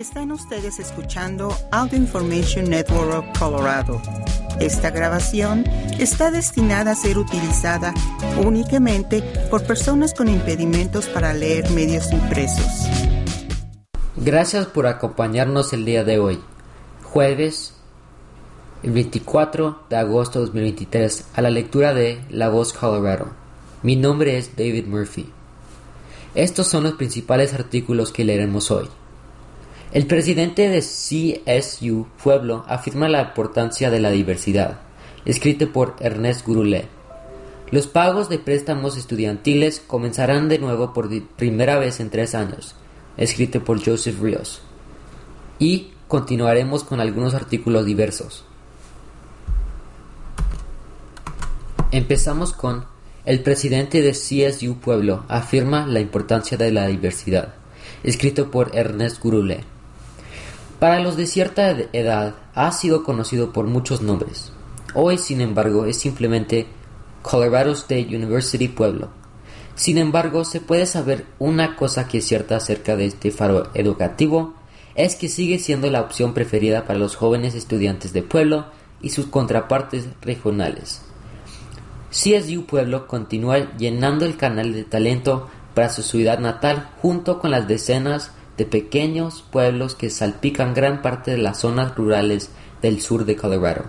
Están ustedes escuchando Audio Information Network of Colorado. Esta grabación está destinada a ser utilizada únicamente por personas con impedimentos para leer medios impresos. Gracias por acompañarnos el día de hoy, jueves el 24 de agosto de 2023, a la lectura de La Voz Colorado. Mi nombre es David Murphy. Estos son los principales artículos que leeremos hoy. El presidente de CSU Pueblo afirma la importancia de la diversidad, escrito por Ernest Gurule. Los pagos de préstamos estudiantiles comenzarán de nuevo por primera vez en tres años, escrito por Joseph Rios. Y continuaremos con algunos artículos diversos. Empezamos con El presidente de CSU Pueblo afirma la importancia de la diversidad, escrito por Ernest Gurule. Para los de cierta edad ha sido conocido por muchos nombres. Hoy, sin embargo, es simplemente Colorado State University Pueblo. Sin embargo, se puede saber una cosa que es cierta acerca de este faro educativo, es que sigue siendo la opción preferida para los jóvenes estudiantes de pueblo y sus contrapartes regionales. CSU Pueblo continúa llenando el canal de talento para su ciudad natal junto con las decenas de pequeños pueblos que salpican gran parte de las zonas rurales del sur de Colorado.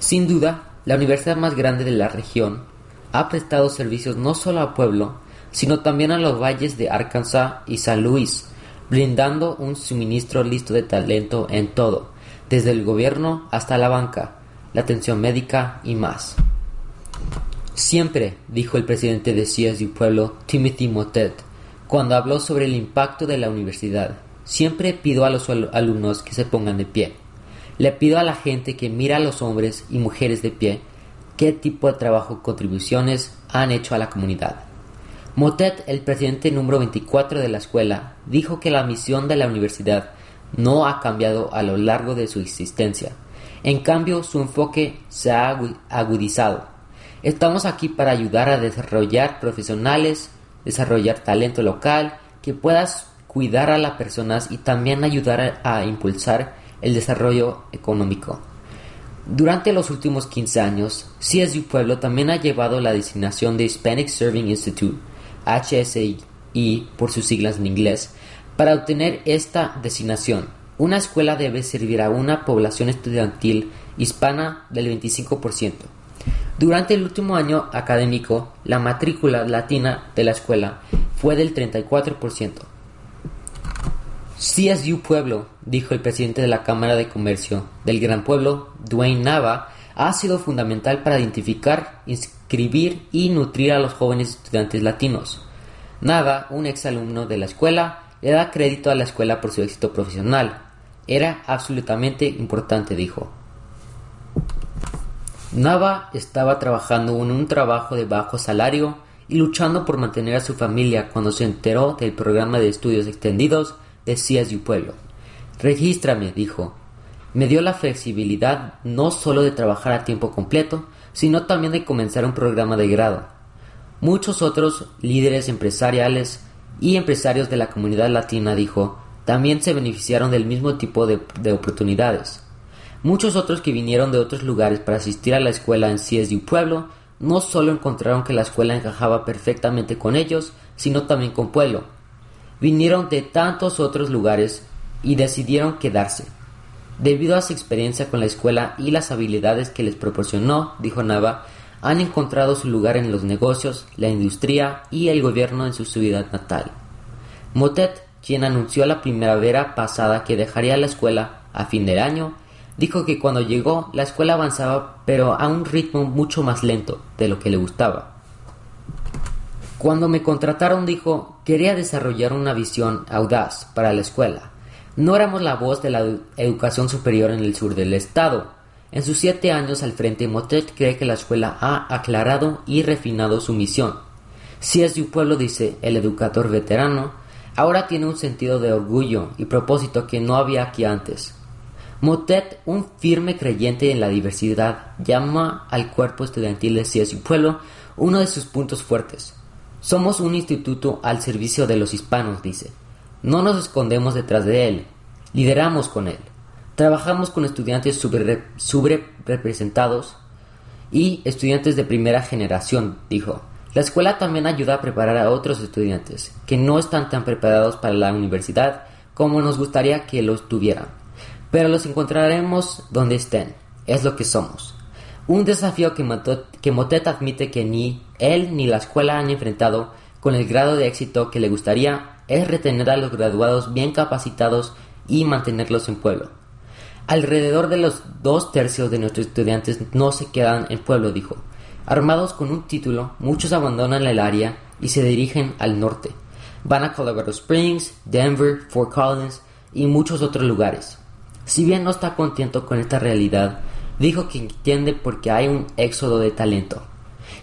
Sin duda, la universidad más grande de la región ha prestado servicios no solo al pueblo, sino también a los valles de Arkansas y San Luis, brindando un suministro listo de talento en todo, desde el gobierno hasta la banca, la atención médica y más. Siempre, dijo el presidente de CSU Pueblo, Timothy Motet, cuando habló sobre el impacto de la universidad, siempre pido a los alumnos que se pongan de pie. Le pido a la gente que mira a los hombres y mujeres de pie qué tipo de trabajo y contribuciones han hecho a la comunidad. Motet, el presidente número 24 de la escuela, dijo que la misión de la universidad no ha cambiado a lo largo de su existencia. En cambio, su enfoque se ha agudizado. Estamos aquí para ayudar a desarrollar profesionales desarrollar talento local, que puedas cuidar a las personas y también ayudar a, impulsar el desarrollo económico. Durante los últimos 15 años, CSU Pueblo también ha llevado la designación de Hispanic Serving Institute, HSI por sus siglas en inglés, para obtener esta designación. Una escuela debe servir a una población estudiantil hispana del 25%. Durante el último año académico, la matrícula latina de la escuela fue del 34%. CSU Pueblo, dijo el presidente de la Cámara de Comercio del Gran Pueblo, Dwayne Nava, ha sido fundamental para identificar, inscribir y nutrir a los jóvenes estudiantes latinos. Nava, un exalumno de la escuela, le da crédito a la escuela por su éxito profesional. Era absolutamente importante, dijo. Nava estaba trabajando en un trabajo de bajo salario y luchando por mantener a su familia cuando se enteró del programa de estudios extendidos de CSU Pueblo. Regístrame, dijo. Me dio la flexibilidad no solo de trabajar a tiempo completo, sino también de comenzar un programa de grado. Muchos otros líderes empresariales y empresarios de la comunidad latina, dijo, también se beneficiaron del mismo tipo de, de oportunidades. Muchos otros que vinieron de otros lugares para asistir a la escuela en CSU Pueblo no solo encontraron que la escuela encajaba perfectamente con ellos, sino también con Pueblo. Vinieron de tantos otros lugares y decidieron quedarse. Debido a su experiencia con la escuela y las habilidades que les proporcionó, dijo Nava, han encontrado su lugar en los negocios, la industria y el gobierno en su ciudad natal. Motet, quien anunció la primavera pasada que dejaría la escuela a fin del año, Dijo que cuando llegó la escuela avanzaba pero a un ritmo mucho más lento de lo que le gustaba. Cuando me contrataron dijo, quería desarrollar una visión audaz para la escuela. No éramos la voz de la educación superior en el sur del estado. En sus siete años al frente, Motet cree que la escuela ha aclarado y refinado su misión. Si es de un pueblo, dice el educador veterano, ahora tiene un sentido de orgullo y propósito que no había aquí antes. Motet, un firme creyente en la diversidad, llama al cuerpo estudiantil de CSU Pueblo uno de sus puntos fuertes. Somos un instituto al servicio de los hispanos, dice. No nos escondemos detrás de él. Lideramos con él. Trabajamos con estudiantes subrepresentados y estudiantes de primera generación, dijo. La escuela también ayuda a preparar a otros estudiantes que no están tan preparados para la universidad como nos gustaría que lo tuvieran. Pero los encontraremos donde estén. Es lo que somos. Un desafío que, Motet, admite que ni él ni la escuela han enfrentado con el grado de éxito que le gustaría es retener a los graduados bien capacitados y mantenerlos en pueblo. Alrededor de los dos tercios de nuestros estudiantes no se quedan en pueblo, dijo. Armados con un título, muchos abandonan el área y se dirigen al norte. Van a Colorado Springs, Denver, Fort Collins y muchos otros lugares. Si bien no está contento con esta realidad, dijo que entiende porque hay un éxodo de talento.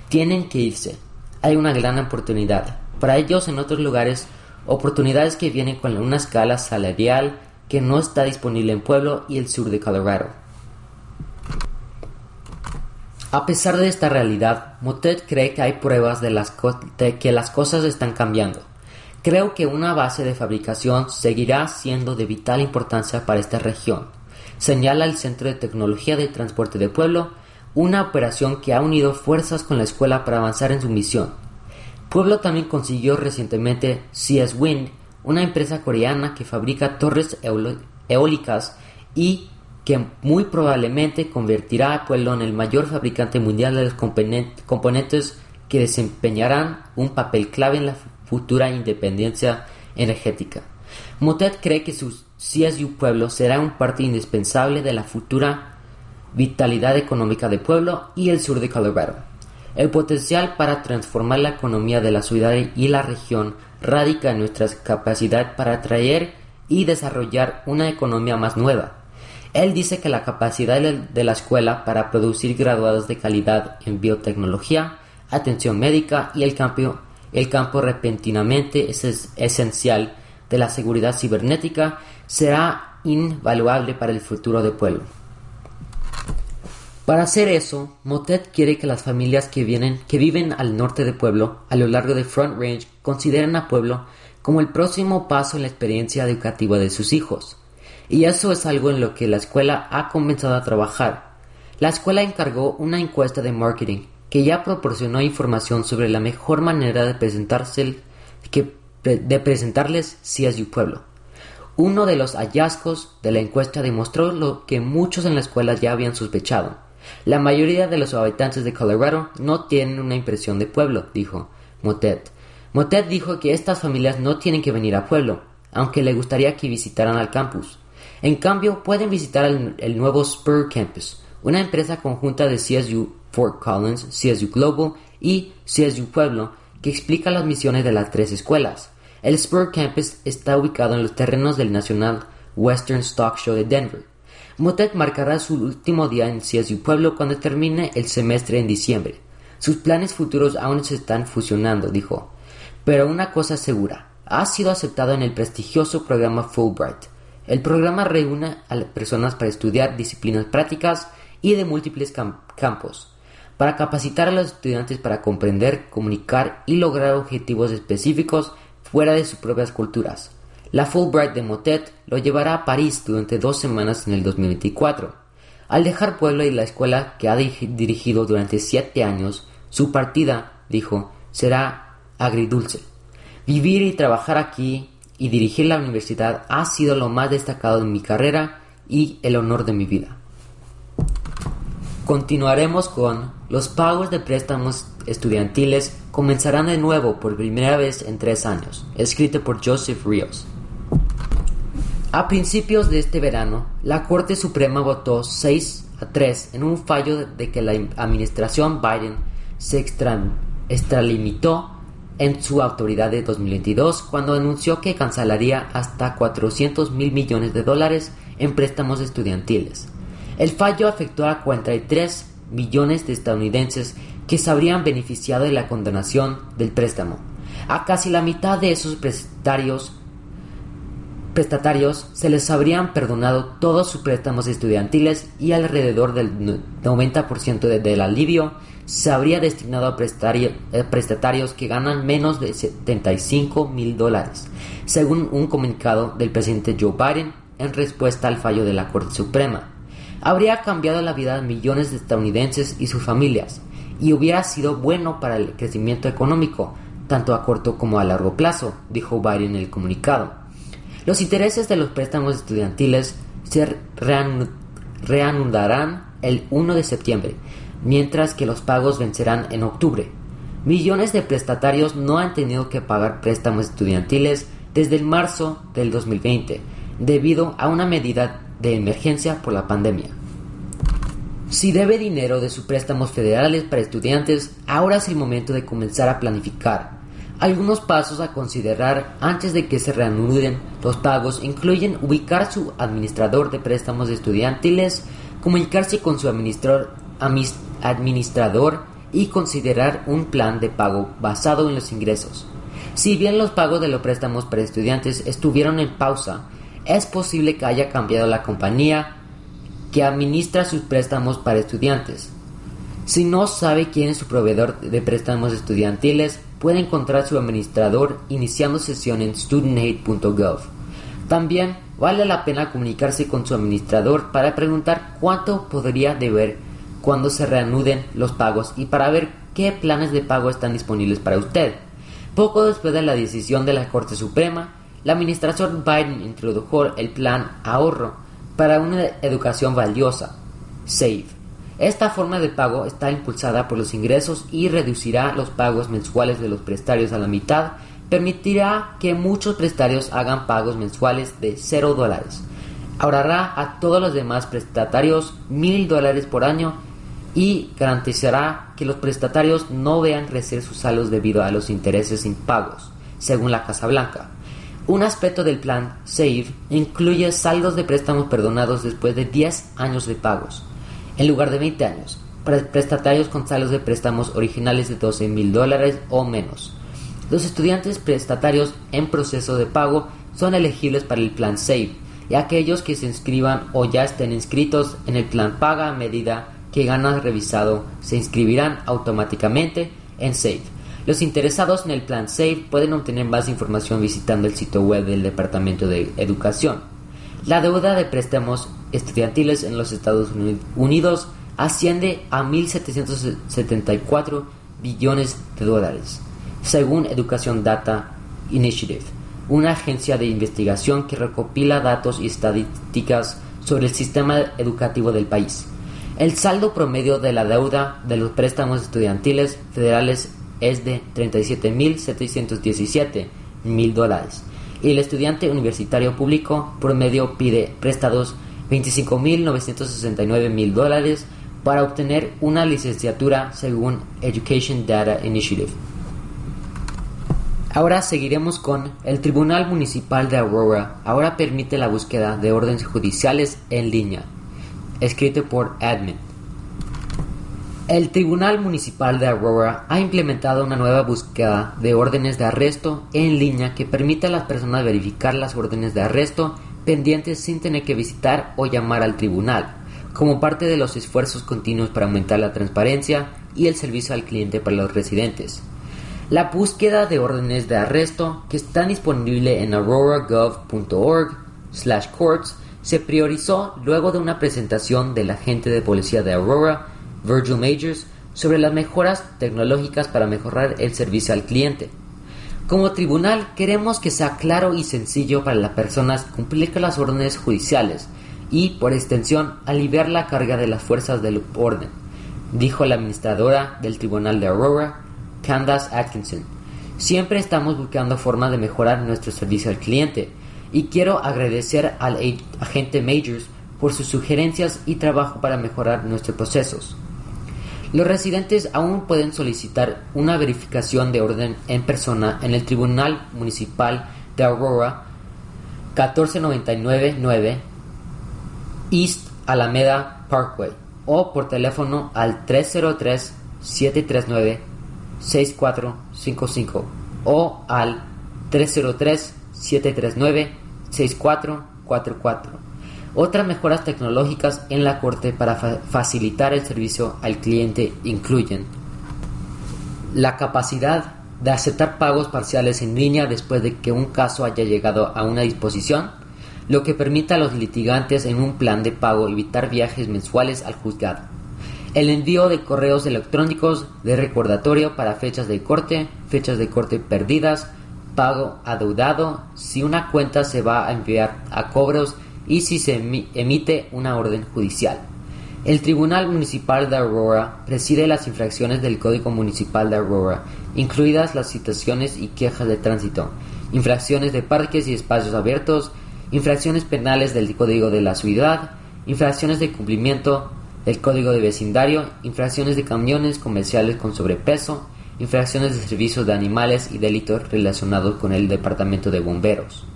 Tienen que irse. Hay una gran oportunidad. Para ellos en otros lugares, oportunidades que vienen con una escala salarial que no está disponible en Pueblo y el sur de Colorado. A pesar de esta realidad, Motet cree que hay pruebas de, de que las cosas están cambiando. Creo que una base de fabricación seguirá siendo de vital importancia para esta región señala el Centro de Tecnología de Transporte de Pueblo, una operación que ha unido fuerzas con la escuela para avanzar en su misión. Pueblo también consiguió recientemente CS Wind, una empresa coreana que fabrica torres eólicas y que muy probablemente convertirá a Pueblo en el mayor fabricante mundial de los componentes que desempeñarán un papel clave en la futura independencia energética. Motet cree que sus CSU Pueblo será un parte indispensable de la futura vitalidad económica de Pueblo y el sur de Colorado. El potencial para transformar la economía de la ciudad y la región radica en nuestra capacidad para atraer y desarrollar una economía más nueva. Él dice que la capacidad de la escuela para producir graduados de calidad en biotecnología, atención médica y el campo, el campo repentinamente es esencial de la seguridad cibernética será invaluable para el futuro de Pueblo. Para hacer eso, Motet quiere que las familias que, vienen, que viven al norte de Pueblo, a lo largo de Front Range, consideren a Pueblo como el próximo paso en la experiencia educativa de sus hijos. Y eso es algo en lo que la escuela ha comenzado a trabajar. La escuela encargó una encuesta de marketing que ya proporcionó información sobre la mejor manera de presentarse que de presentarles CSU Pueblo. Uno de los hallazgos de la encuesta demostró lo que muchos en la escuela ya habían sospechado. La mayoría de los habitantes de Colorado no tienen una impresión de pueblo, dijo Motet. Motet dijo que estas familias no tienen que venir a pueblo, aunque le gustaría que visitaran al campus. En cambio, pueden visitar el, el nuevo Spur Campus, una empresa conjunta de CSU Fort Collins, CSU Global y CSU Pueblo, que explica las misiones de las tres escuelas. El Spur Campus está ubicado en los terrenos del National Western Stock Show de Denver. Motet marcará su último día en CSU Pueblo cuando termine el semestre en diciembre. Sus planes futuros aún se están fusionando, dijo. Pero una cosa es segura, ha sido aceptado en el prestigioso programa Fulbright. El programa reúne a personas para estudiar disciplinas prácticas y de múltiples campos para capacitar a los estudiantes para comprender, comunicar y lograr objetivos específicos fuera de sus propias culturas. La Fulbright de Motet lo llevará a París durante dos semanas en el 2024. Al dejar Pueblo y la escuela que ha dirigido durante siete años, su partida, dijo, será agridulce. Vivir y trabajar aquí y dirigir la universidad ha sido lo más destacado en mi carrera y el honor de mi vida. Continuaremos con los pagos de préstamos estudiantiles comenzarán de nuevo por primera vez en tres años, escrito por Joseph Rios. A principios de este verano, la Corte Suprema votó 6 a 3 en un fallo de que la administración Biden se extralimitó en su autoridad de 2022 cuando anunció que cancelaría hasta 400 mil millones de dólares en préstamos estudiantiles. El fallo afectó a 43 millones de estadounidenses que se habrían beneficiado de la condonación del préstamo. A casi la mitad de esos prestatarios, prestatarios se les habrían perdonado todos sus préstamos estudiantiles y alrededor del 90% del alivio se habría destinado a eh, prestatarios que ganan menos de 75 mil dólares, según un comunicado del presidente Joe Biden en respuesta al fallo de la Corte Suprema. Habría cambiado la vida de millones de estadounidenses y sus familias, y hubiera sido bueno para el crecimiento económico, tanto a corto como a largo plazo, dijo Biden en el comunicado. Los intereses de los préstamos estudiantiles se reanudarán el 1 de septiembre, mientras que los pagos vencerán en octubre. Millones de prestatarios no han tenido que pagar préstamos estudiantiles desde el marzo del 2020, debido a una medida de emergencia por la pandemia. Si debe dinero de sus préstamos federales para estudiantes, ahora es el momento de comenzar a planificar. Algunos pasos a considerar antes de que se reanuden los pagos incluyen ubicar su administrador de préstamos estudiantiles, comunicarse con su administrador, y considerar un plan de pago basado en los ingresos. Si bien los pagos de los préstamos para estudiantes estuvieron en pausa, es posible que haya cambiado la compañía que administra sus préstamos para estudiantes. Si no sabe quién es su proveedor de préstamos estudiantiles, puede encontrar su administrador iniciando sesión en studentaid.gov. También vale la pena comunicarse con su administrador para preguntar cuánto podría deber cuando se reanuden los pagos y para ver qué planes de pago están disponibles para usted. Poco después de la decisión de la Corte Suprema, la administración Biden introdujo el plan ahorro para una educación valiosa, SAVE. Esta forma de pago está impulsada por los ingresos y reducirá los pagos mensuales de los prestatarios a la mitad, permitirá que muchos prestatarios hagan pagos mensuales de 0 dólares. Ahorrará a todos los demás prestatarios mil dólares por año y garantizará que los prestatarios no vean crecer sus saldos debido a los intereses impagos, según la Casa Blanca. Un aspecto del plan SAVE incluye saldos de préstamos perdonados después de 10 años de pagos, en lugar de 20 años, para prestatarios con saldos de préstamos originales de 12 mil dólares o menos. Los estudiantes prestatarios en proceso de pago son elegibles para el plan SAVE y aquellos que se inscriban o ya estén inscritos en el plan paga a medida que ganan revisado se inscribirán automáticamente en SAVE. Los interesados en el plan SAVE pueden obtener más información visitando el sitio web del Departamento de Educación. La deuda de préstamos estudiantiles en los Estados Unidos asciende a 1.774 billones de dólares, según Education Data Initiative, una agencia de investigación que recopila datos y estadísticas sobre el sistema educativo del país. El saldo promedio de la deuda de los préstamos estudiantiles federales es de 37.717 mil dólares y el estudiante universitario público promedio pide prestados 25.969 mil dólares para obtener una licenciatura según Education Data Initiative. Ahora seguiremos con el Tribunal Municipal de Aurora. Ahora permite la búsqueda de órdenes judiciales en línea. Escrito por Admin. El Tribunal Municipal de Aurora ha implementado una nueva búsqueda de órdenes de arresto en línea que permite a las personas verificar las órdenes de arresto pendientes sin tener que visitar o llamar al tribunal, como parte de los esfuerzos continuos para aumentar la transparencia y el servicio al cliente para los residentes. La búsqueda de órdenes de arresto, que está disponible en auroragov.org/courts, se priorizó luego de una presentación del agente de policía de Aurora Virgil Majors sobre las mejoras tecnológicas para mejorar el servicio al cliente. Como tribunal queremos que sea claro y sencillo para las personas cumplir con las órdenes judiciales y, por extensión, aliviar la carga de las fuerzas del orden, dijo la administradora del Tribunal de Aurora, Candace Atkinson. Siempre estamos buscando formas de mejorar nuestro servicio al cliente y quiero agradecer al agente Majors por sus sugerencias y trabajo para mejorar nuestros procesos. Los residentes aún pueden solicitar una verificación de orden en persona en el Tribunal Municipal de Aurora 14999 East Alameda Parkway o por teléfono al 303-739-6455 o al 303-739-6444. Otras mejoras tecnológicas en la Corte para facilitar el servicio al cliente incluyen la capacidad de aceptar pagos parciales en línea después de que un caso haya llegado a una disposición, lo que permite a los litigantes en un plan de pago evitar viajes mensuales al juzgado. El envío de correos electrónicos de recordatorio para fechas de corte, fechas de corte perdidas, pago adeudado, si una cuenta se va a enviar a cobros y si se emite una orden judicial. El Tribunal Municipal de Aurora preside las infracciones del Código Municipal de Aurora, incluidas las citaciones y quejas de tránsito, infracciones de parques y espacios abiertos, infracciones penales del Código de la Ciudad, infracciones de cumplimiento del Código de Vecindario, infracciones de camiones comerciales con sobrepeso, infracciones de servicios de animales y delitos relacionados con el Departamento de Bomberos.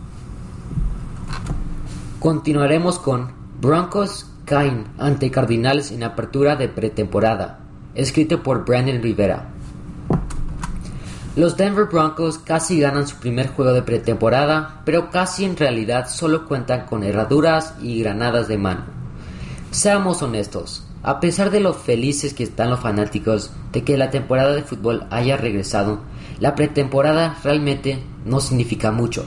Continuaremos con Broncos caen ante Cardinales en apertura de pretemporada, escrito por Brandon Rivera. Los Denver Broncos casi ganan su primer juego de pretemporada, pero casi en realidad solo cuentan con herraduras y granadas de mano. Seamos honestos, a pesar de lo felices que están los fanáticos de que la temporada de fútbol haya regresado, la pretemporada realmente no significa mucho.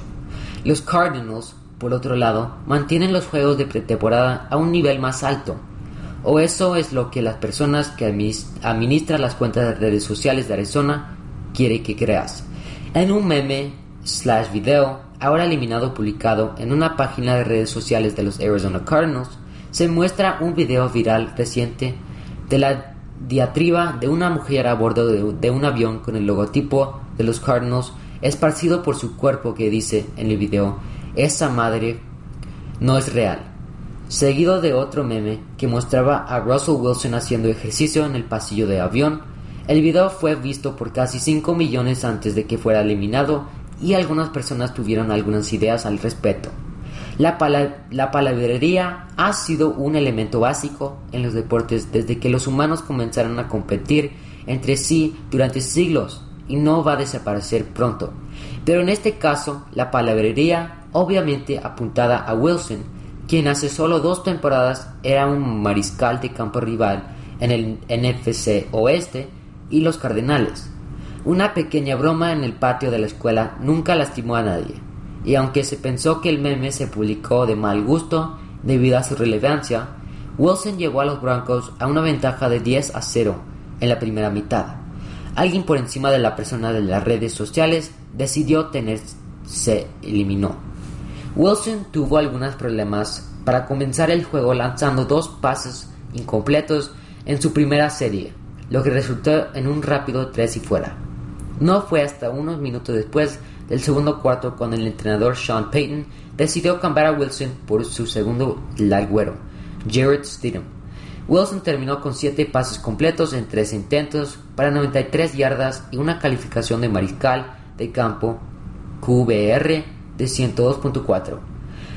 Los Cardinals por otro lado, mantienen los juegos de pretemporada a un nivel más alto. O eso es lo que las personas que administran las cuentas de redes sociales de Arizona quiere que creas. En un meme slash video, ahora eliminado publicado en una página de redes sociales de los Arizona Cardinals, se muestra un video viral reciente de la diatriba de una mujer a bordo de, de un avión con el logotipo de los Cardinals esparcido por su cuerpo que dice en el video esa madre no es real. Seguido de otro meme que mostraba a Russell Wilson haciendo ejercicio en el pasillo de avión. El video fue visto por casi 5 millones antes de que fuera eliminado y algunas personas tuvieron algunas ideas al respecto. La, la, palabrería ha sido un elemento básico en los deportes desde que los humanos comenzaron a competir entre sí durante siglos y no va a desaparecer pronto. Pero en este caso, la palabrería obviamente apuntada a Wilson, quien hace solo dos temporadas era un mariscal de campo rival en el NFC Oeste y los Cardenales. Una pequeña broma en el patio de la escuela nunca lastimó a nadie, y aunque se pensó que el meme se publicó de mal gusto debido a su relevancia, Wilson llevó a los Broncos a una ventaja de 10 a 0 en la primera mitad. Alguien por encima de la persona de las redes sociales decidió tenerse eliminó. Wilson tuvo algunos problemas para comenzar el juego lanzando dos pases incompletos en su primera serie, lo que resultó en un rápido 3 y fuera. No fue hasta unos minutos después del segundo cuarto cuando el entrenador Sean Payton decidió cambiar a Wilson por su segundo larguero, Jared Stidham. Wilson terminó con 7 pases completos en 3 intentos para 93 yardas y una calificación de mariscal de campo QBR de 102.4.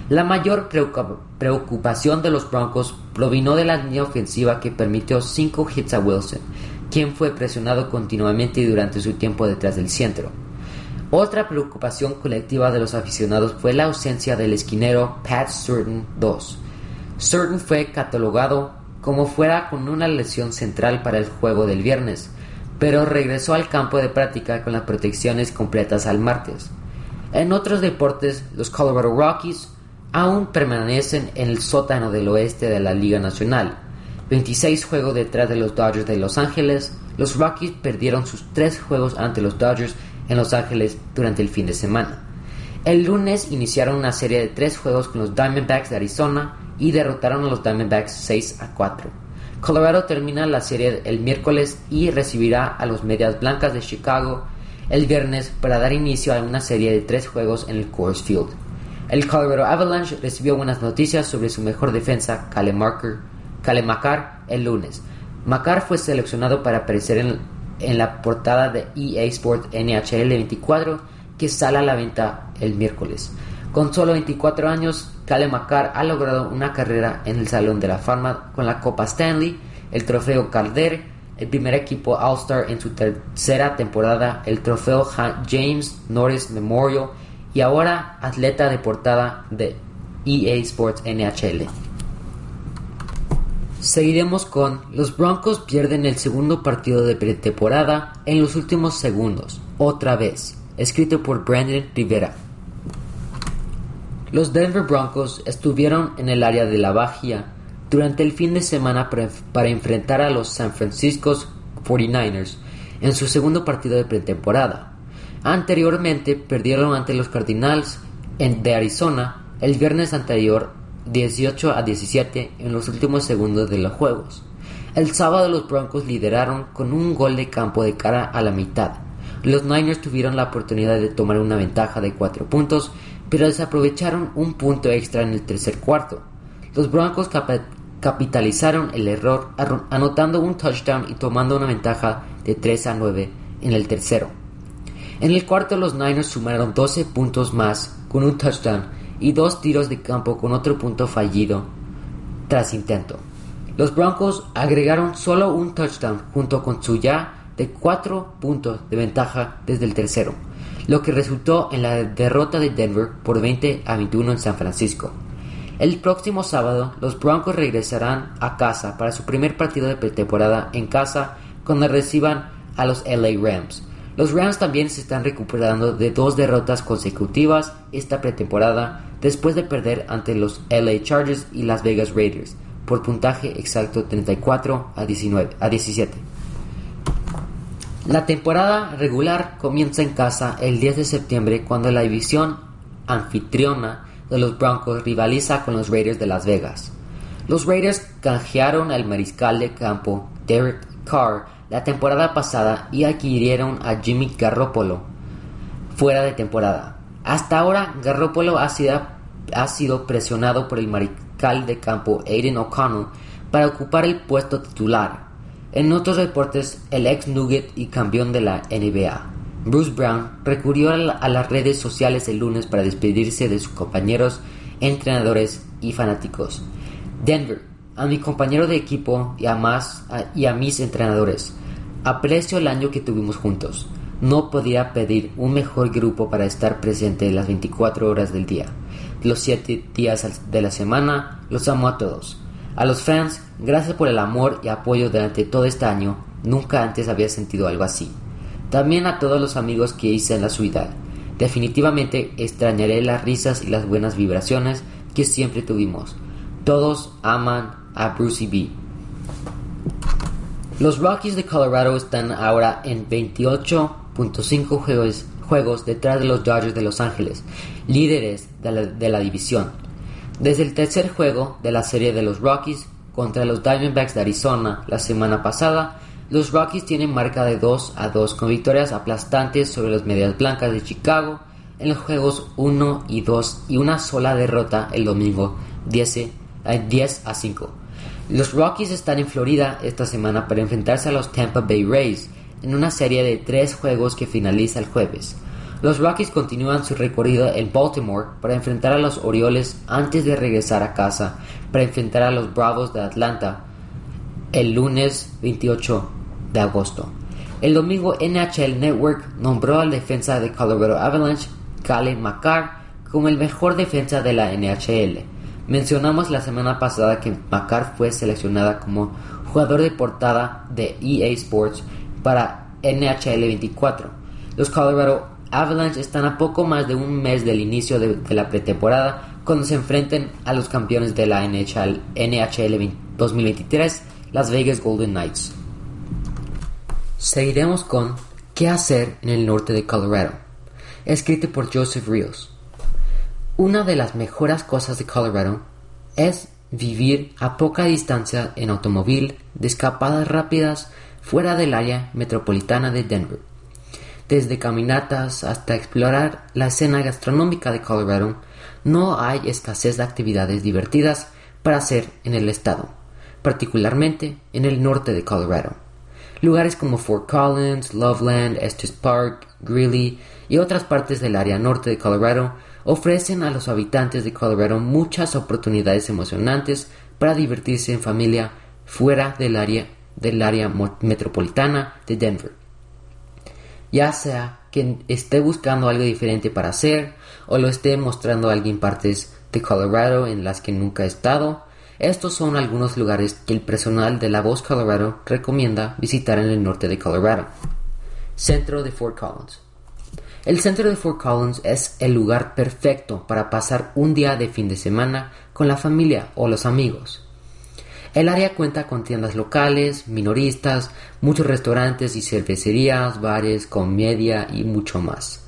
La mayor preocupación de los Broncos provino de la línea ofensiva que permitió 5 hits a Wilson, quien fue presionado continuamente durante su tiempo detrás del centro. Otra preocupación colectiva de los aficionados fue la ausencia del esquinero Pat Surton II. Surton fue catalogado como fuera con una lesión central para el juego del viernes, pero regresó al campo de práctica con las protecciones completas al martes. En otros deportes, los Colorado Rockies aún permanecen en el sótano del oeste de la Liga Nacional. 26 juegos detrás de los Dodgers de Los Ángeles, los Rockies perdieron sus tres juegos ante los Dodgers en Los Ángeles durante el fin de semana. El lunes iniciaron una serie de tres juegos con los Diamondbacks de Arizona y derrotaron a los Diamondbacks 6 a 4. Colorado termina la serie el miércoles y recibirá a los Medias Blancas de Chicago el viernes para dar inicio a una serie de tres juegos en el Coors Field. El Colorado Avalanche recibió buenas noticias sobre su mejor defensa, Kale, Makar, el lunes. Makar fue seleccionado para aparecer en, en la portada de EA Sport NHL 24 que sale a la venta el miércoles. Con solo 24 años, Kale Makar ha logrado una carrera en el Salón de la Fama con la Copa Stanley, el Trofeo Calder el primer equipo All-Star en su tercera temporada, el trofeo James Norris Memorial y ahora atleta de portada de EA Sports NHL. Seguiremos con los Broncos pierden el segundo partido de pretemporada en los últimos segundos, otra vez, escrito por Brandon Rivera. Los Denver Broncos estuvieron en el área de la Bahía durante el fin de semana para enfrentar a los San Francisco 49ers en su segundo partido de pretemporada. Anteriormente perdieron ante los Cardinals de Arizona el viernes anterior 18 a 17 en los últimos segundos de los juegos. El sábado los Broncos lideraron con un gol de campo de cara a la mitad. Los Niners tuvieron la oportunidad de tomar una ventaja de 4 puntos, pero desaprovecharon un punto extra en el tercer cuarto. Los Broncos capitalizaron el error anotando un touchdown y tomando una ventaja de 3 a 9 en el tercero. En el cuarto los Niners sumaron 12 puntos más con un touchdown y dos tiros de campo con otro punto fallido tras intento. Los Broncos agregaron solo un touchdown junto con su ya de 4 puntos de ventaja desde el tercero, lo que resultó en la derrota de Denver por 20 a 21 en San Francisco. El próximo sábado, los Broncos regresarán a casa para su primer partido de pretemporada en casa cuando reciban a los LA Rams. Los Rams también se están recuperando de dos derrotas consecutivas esta pretemporada después de perder ante los LA Chargers y Las Vegas Raiders por puntaje exacto 34 a, 19, a 17. La temporada regular comienza en casa el 10 de septiembre cuando la división anfitriona de los Broncos rivaliza con los Raiders de Las Vegas. Los Raiders canjearon al mariscal de campo Derek Carr la temporada pasada y adquirieron a Jimmy Garoppolo fuera de temporada. Hasta ahora, Garoppolo ha sido, ha sido presionado por el mariscal de campo Aiden O'Connell para ocupar el puesto titular. En otros deportes, el ex Nugget y campeón de la NBA, Bruce Brown, recurrió a, las redes sociales el lunes para despedirse de sus compañeros, entrenadores y fanáticos. Denver, a mi compañero de equipo y a, más, y a mis entrenadores. Aprecio el año que tuvimos juntos. No podía pedir un mejor grupo para estar presente las 24 horas del día. Los 7 días de la semana, los amo a todos. A los fans, gracias por el amor y apoyo durante todo este año. Nunca antes había sentido algo así. También a todos los amigos que hice en la ciudad. Definitivamente extrañaré las risas y las buenas vibraciones que siempre tuvimos. Todos aman a Brucey B. Los Rockies de Colorado están ahora en 28.5 juegos, juegos, detrás de los Dodgers de Los Ángeles, líderes de la, división. Desde el tercer juego de la serie de los Rockies contra los Diamondbacks de Arizona la semana pasada, los Rockies tienen marca de 2 a 2 con victorias aplastantes sobre las Medias Blancas de Chicago en los juegos 1 y 2 y una sola derrota el domingo 10, 10 a 5. Los Rockies están en Florida esta semana para enfrentarse a los Tampa Bay Rays en una serie de tres juegos que finaliza el jueves. Los Rockies continúan su recorrido en Baltimore para enfrentar a los Orioles antes de regresar a casa para enfrentar a los Bravos de Atlanta el lunes 28 de agosto. El domingo NHL Network nombró al defensa de Colorado Avalanche, Calen McCarr, como el mejor defensa de la NHL. Mencionamos la semana pasada que Macar fue seleccionada como jugador de portada de EA Sports para NHL 24. Los Colorado Avalanche están a poco más de un mes del inicio de, la pretemporada cuando se enfrenten a los campeones de la NHL, NHL 2023, Las Vegas Golden Knights. Seguiremos con ¿Qué hacer en el norte de Colorado? Escrito por Joseph Rios. Una de las mejores cosas de Colorado es vivir a poca distancia en automóvil de escapadas rápidas fuera del área metropolitana de Denver. Desde caminatas hasta explorar la escena gastronómica de Colorado, no hay escasez de actividades divertidas para hacer en el estado, particularmente en el norte de Colorado. Lugares como Fort Collins, Loveland, Estes Park, Greeley y otras partes del área norte de Colorado ofrecen a los habitantes de Colorado muchas oportunidades emocionantes para divertirse en familia fuera del área, del área metropolitana de Denver. Ya sea que esté buscando algo diferente para hacer o lo esté mostrando a alguien partes de Colorado en las que nunca ha estado, estos son algunos lugares que el personal de La Voz Colorado recomienda visitar en el norte de Colorado. Centro de Fort Collins. El centro de Fort Collins es el lugar perfecto para pasar un día de fin de semana con la familia o los amigos. El área cuenta con tiendas locales, minoristas, muchos restaurantes y cervecerías, bares, comedia y mucho más.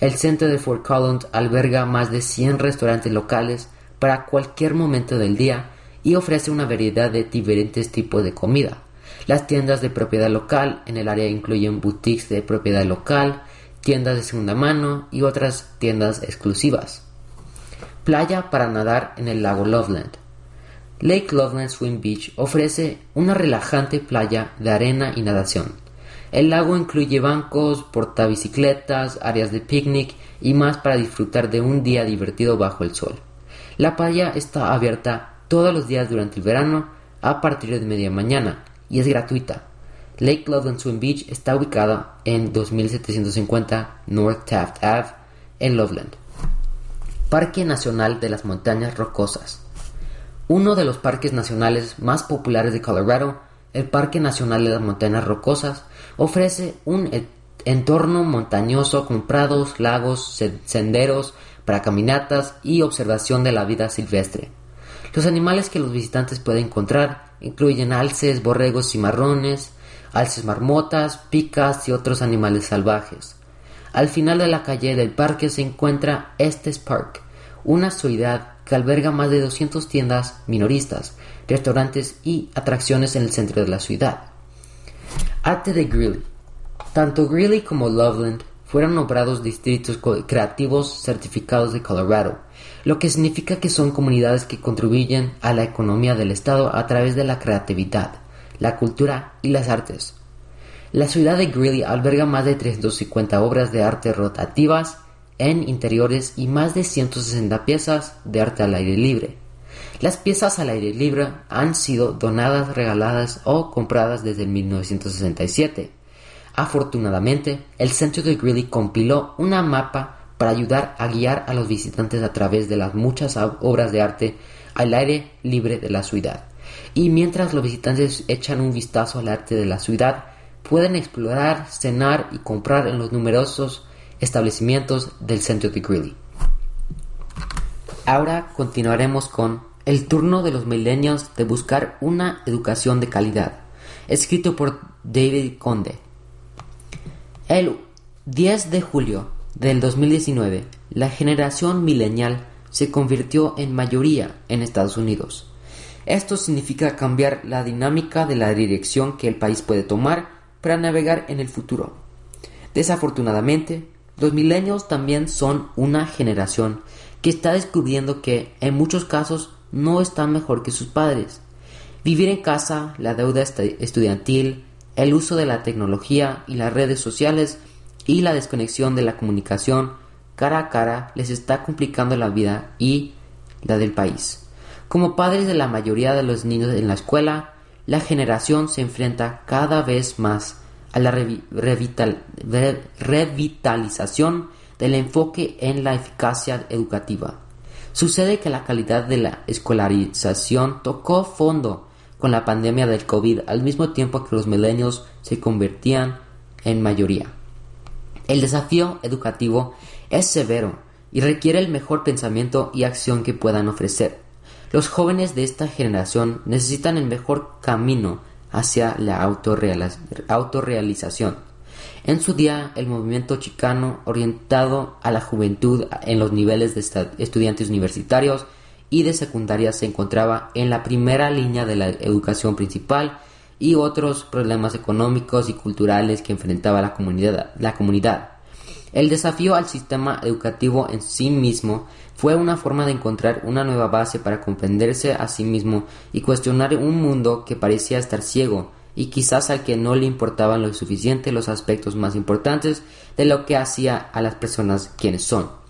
El centro de Fort Collins alberga más de 100 restaurantes locales para cualquier momento del día y ofrece una variedad de diferentes tipos de comida. Las tiendas de propiedad local en el área incluyen boutiques de propiedad local, tiendas de segunda mano y otras tiendas exclusivas. Playa para nadar en el lago Loveland. Lake Loveland Swim Beach ofrece una relajante playa de arena y natación. El lago incluye bancos, portabicicletas, áreas de picnic y más para disfrutar de un día divertido bajo el sol. La playa está abierta todos los días durante el verano a partir de media mañana y es gratuita. Lake Loveland Swim Beach está ubicada en 2750 North Taft Ave en Loveland. Parque Nacional de las Montañas Rocosas. Uno de los parques nacionales más populares de Colorado, el Parque Nacional de las Montañas Rocosas, ofrece un entorno montañoso con prados, lagos, senderos para caminatas y observación de la vida silvestre. Los animales que los visitantes pueden encontrar incluyen alces, borregos cimarrones, alces marmotas, picas y otros animales salvajes. Al final de la calle del parque se encuentra Estes Park, una ciudad que alberga más de 200 tiendas minoristas, restaurantes y atracciones en el centro de la ciudad. Arte de Greeley. Tanto Greeley como Loveland fueron nombrados distritos creativos certificados de Colorado lo que significa que son comunidades que contribuyen a la economía del Estado a través de la creatividad, la cultura y las artes. La ciudad de Greeley alberga más de 350 obras de arte rotativas en interiores y más de 160 piezas de arte al aire libre. Las piezas al aire libre han sido donadas, regaladas o compradas desde 1967. Afortunadamente, el centro de Greeley compiló una mapa para ayudar a guiar a los visitantes a través de las muchas obras de arte al aire libre de la ciudad. Y mientras los visitantes echan un vistazo al arte de la ciudad, pueden explorar, cenar y comprar en los numerosos establecimientos del centro de Greeley. Ahora continuaremos con El turno de los millennials de buscar una educación de calidad, escrito por David Conde. El 10 de julio del 2019, la generación milenial se convirtió en mayoría en Estados Unidos. Esto significa cambiar la dinámica de la dirección que el país puede tomar para navegar en el futuro. Desafortunadamente, los milenios también son una generación que está descubriendo que en muchos casos no están mejor que sus padres. Vivir en casa, la deuda estudiantil, el uso de la tecnología y las redes sociales y la desconexión de la comunicación cara a cara les está complicando la vida y la del país. Como padres de la mayoría de los niños en la escuela, la generación se enfrenta cada vez más a la revitalización del enfoque en la eficacia educativa. Sucede que la calidad de la escolarización tocó fondo con la pandemia del COVID al mismo tiempo que los milenios se convertían en mayoría. El desafío educativo es severo y requiere el mejor pensamiento y acción que puedan ofrecer. Los jóvenes de esta generación necesitan el mejor camino hacia la autorrealización. En su día, el movimiento chicano orientado a la juventud en los niveles de estudiantes universitarios y de secundaria se encontraba en la primera línea de la educación principal y otros problemas económicos y culturales que enfrentaba la comunidad. La comunidad. El desafío al sistema educativo en sí mismo fue una forma de encontrar una nueva base para comprenderse a sí mismo y cuestionar un mundo que parecía estar ciego y quizás al que no le importaban lo suficiente los aspectos más importantes de lo que hacía a las personas quienes son.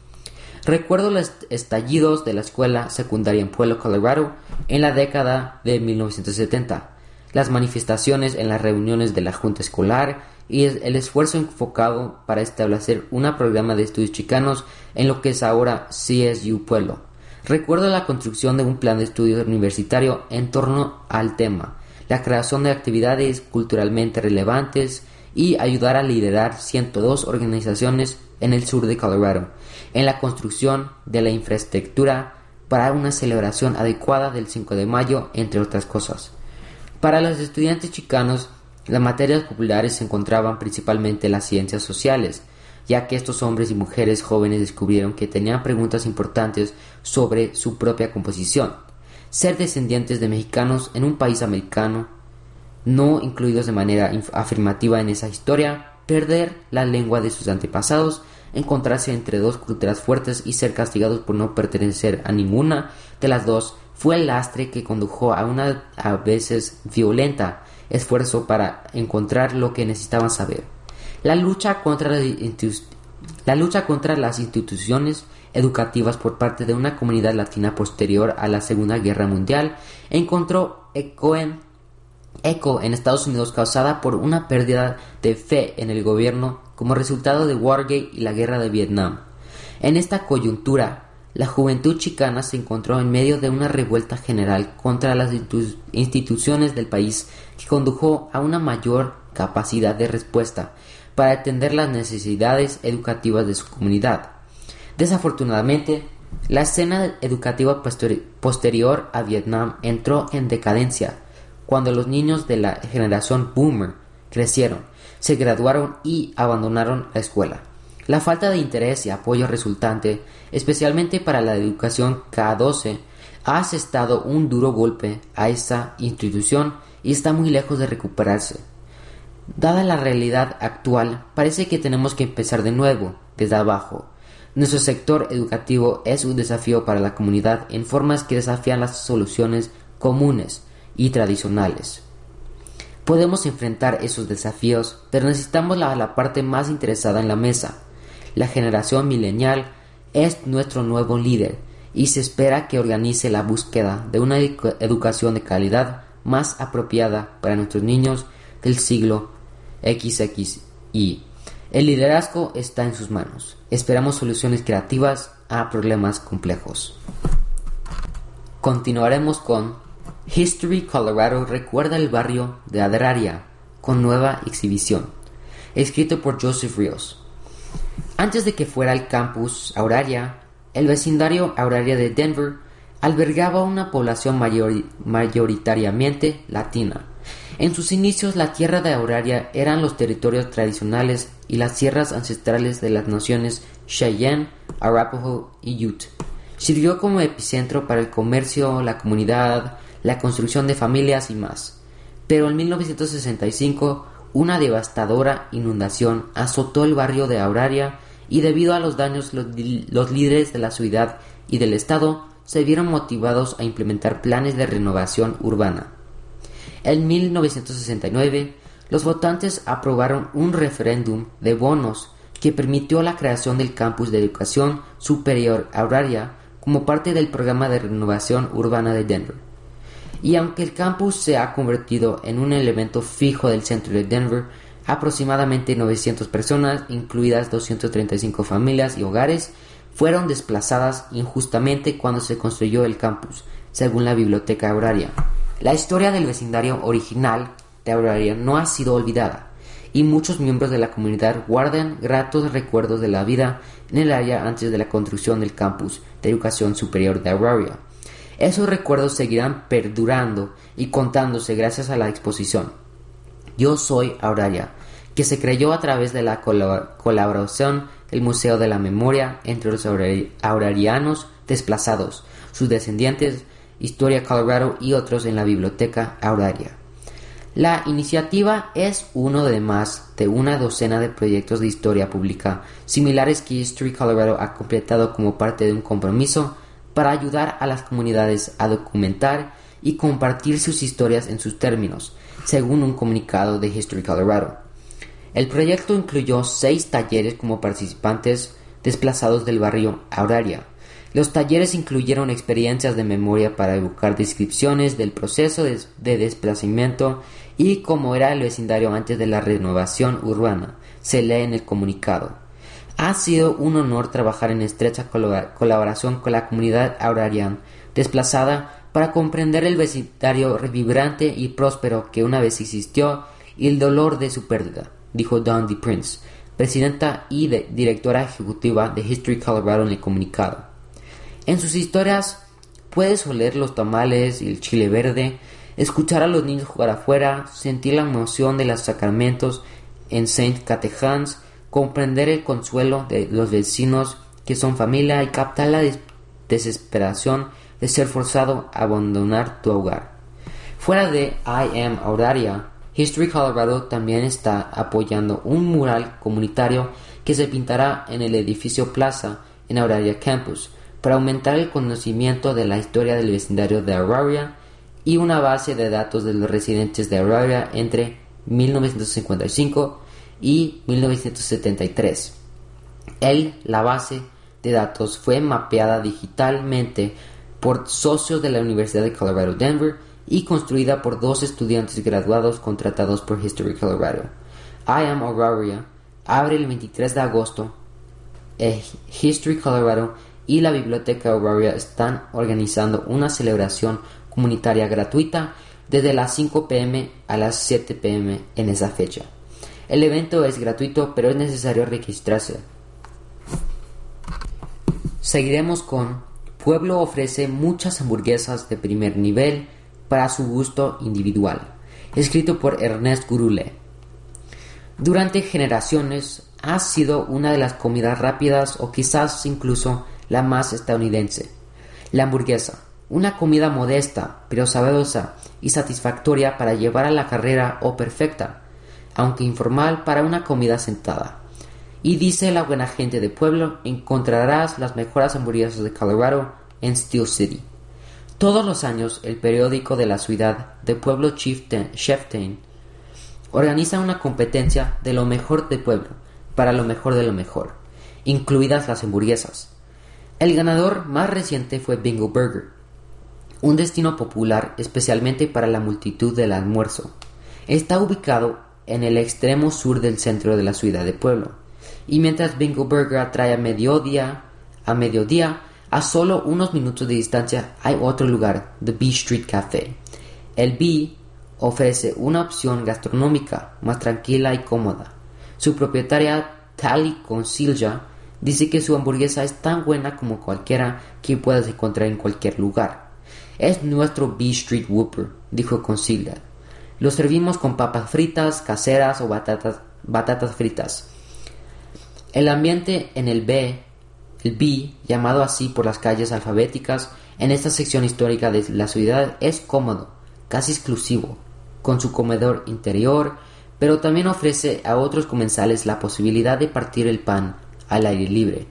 Recuerdo los estallidos de la escuela secundaria en Pueblo, Colorado, en la década de 1970 las manifestaciones en las reuniones de la Junta Escolar y el esfuerzo enfocado para establecer un programa de estudios chicanos en lo que es ahora CSU Pueblo. Recuerdo la construcción de un plan de estudios universitario en torno al tema, la creación de actividades culturalmente relevantes y ayudar a liderar 102 organizaciones en el sur de Colorado, en la construcción de la infraestructura para una celebración adecuada del 5 de mayo, entre otras cosas. Para los estudiantes chicanos, las materias populares se encontraban principalmente en las ciencias sociales, ya que estos hombres y mujeres jóvenes descubrieron que tenían preguntas importantes sobre su propia composición. Ser descendientes de mexicanos en un país americano, no incluidos de manera afirmativa en esa historia, perder la lengua de sus antepasados, encontrarse entre dos culturas fuertes y ser castigados por no pertenecer a ninguna de las dos fue el lastre que condujo a una a veces violenta esfuerzo para encontrar lo que necesitaban saber. La lucha contra, la lucha contra las instituciones educativas por parte de una comunidad latina posterior a la Segunda Guerra Mundial encontró eco en, eco en Estados Unidos causada por una pérdida de fe en el gobierno como resultado de Watergate y la guerra de Vietnam. En esta coyuntura, la juventud chicana se encontró en medio de una revuelta general contra las instituciones del país que condujo a una mayor capacidad de respuesta para atender las necesidades educativas de su comunidad. Desafortunadamente, la escena educativa posterior a Vietnam entró en decadencia cuando los niños de la generación boomer crecieron, se graduaron y abandonaron la escuela. La falta de interés y apoyo resultante, especialmente para la educación K12, ha asestado un duro golpe a esta institución y está muy lejos de recuperarse. Dada la realidad actual, parece que tenemos que empezar de nuevo, desde abajo. Nuestro sector educativo es un desafío para la comunidad en formas que desafían las soluciones comunes y tradicionales. Podemos enfrentar esos desafíos, pero necesitamos la, la parte más interesada en la mesa, la generación milenial es nuestro nuevo líder y se espera que organice la búsqueda de una educación de calidad más apropiada para nuestros niños del siglo XXI. El liderazgo está en sus manos. Esperamos soluciones creativas a problemas complejos. Continuaremos con History Colorado recuerda el barrio de Adraria con nueva exhibición, escrito por Joseph Rios. Antes de que fuera el campus Auraria, el vecindario Auraria de Denver albergaba una población mayoritariamente latina. En sus inicios la tierra de Auraria eran los territorios tradicionales y las tierras ancestrales de las naciones Cheyenne, Arapaho y Ute. Sirvió como epicentro para el comercio, la comunidad, la construcción de familias y más. Pero en 1965 una devastadora inundación azotó el barrio de Auraria y debido a los daños los, líderes de la ciudad y del Estado se vieron motivados a implementar planes de renovación urbana. En 1969, los votantes aprobaron un referéndum de bonos que permitió la creación del campus de educación superior Auraria como parte del programa de renovación urbana de Denver. Y aunque el campus se ha convertido en un elemento fijo del centro de Denver, aproximadamente 900 personas, incluidas 235 familias y hogares, fueron desplazadas injustamente cuando se construyó el campus, según la Biblioteca Auraria. La historia del vecindario original de Auraria no ha sido olvidada, y muchos miembros de la comunidad guardan gratos recuerdos de la vida en el área antes de la construcción del campus de educación superior de Auraria. Esos recuerdos seguirán perdurando y contándose gracias a la exposición. Yo soy Auraria, que se creyó a través de la colaboración del Museo de la Memoria entre los aurarianos desplazados, sus descendientes, Historia Colorado y otros en la Biblioteca Auraria. La iniciativa es uno de más de una docena de proyectos de historia pública similares que History Colorado ha completado como parte de un compromiso para ayudar a las comunidades a documentar y compartir sus historias en sus términos, según un comunicado de History Colorado. El proyecto incluyó seis talleres como participantes desplazados del barrio Auraria. Los talleres incluyeron experiencias de memoria para evocar descripciones del proceso de, de desplazamiento y cómo era el vecindario antes de la renovación urbana, se lee en el comunicado. Ha sido un honor trabajar en estrecha colaboración con la comunidad aurarian desplazada para comprender el vecindario vibrante y próspero que una vez existió y el dolor de su pérdida, dijo Don D. Prince, presidenta y directora ejecutiva de History Colorado en el comunicado. En sus historias puedes oler los tamales y el chile verde, escuchar a los niños jugar afuera, sentir la emoción de los sacramentos en Saint Catechans, comprender el consuelo de los vecinos que son familia y captar la desesperación de ser forzado a abandonar tu hogar. Fuera de I Am Auraria, History Colorado también está apoyando un mural comunitario que se pintará en el edificio Plaza en Auraria Campus para aumentar el conocimiento de la historia del vecindario de Auraria y una base de datos de los residentes de Auraria entre 1955 y 1973. El, la base de datos fue mapeada digitalmente por socios de la Universidad de Colorado Denver y construida por dos estudiantes graduados contratados por History Colorado. I Am Auraria abre el 23 de agosto. Eh, History Colorado y la Biblioteca Auraria están organizando una celebración comunitaria gratuita desde las 5 pm a las 7 pm en esa fecha. El evento es gratuito, pero es necesario registrarse. Seguiremos con Pueblo ofrece muchas hamburguesas de primer nivel para su gusto individual, escrito por Ernest Gurule. Durante generaciones ha sido una de las comidas rápidas o quizás incluso la más estadounidense. La hamburguesa, una comida modesta pero sabrosa y satisfactoria para llevar a la carrera o perfecta, aunque informal para una comida sentada. Y dice la buena gente de pueblo, encontrarás las mejores hamburguesas de Colorado en Steel City. Todos los años, el periódico de la ciudad de Pueblo Chieftain organiza una competencia de lo mejor de pueblo para lo mejor de lo mejor, incluidas las hamburguesas. El ganador más reciente fue Bingo Burger, un destino popular especialmente para la multitud del almuerzo. Está ubicado en el extremo sur del centro de la ciudad de Pueblo y mientras Burger atrae a mediodía, a mediodía, a solo unos minutos de distancia hay otro lugar, The B Street Café. El B ofrece una opción gastronómica más tranquila y cómoda. Su propietaria Tali Consilja dice que su hamburguesa es tan buena como cualquiera que puedas encontrar en cualquier lugar. Es nuestro B Street Whooper, dijo Consilja. Lo servimos con papas fritas, caseras o batatas, batatas fritas. El ambiente en el B, el B, llamado así por las calles alfabéticas en esta sección histórica de la ciudad, es cómodo, casi exclusivo, con su comedor interior, pero también ofrece a otros comensales la posibilidad de partir el pan al aire libre.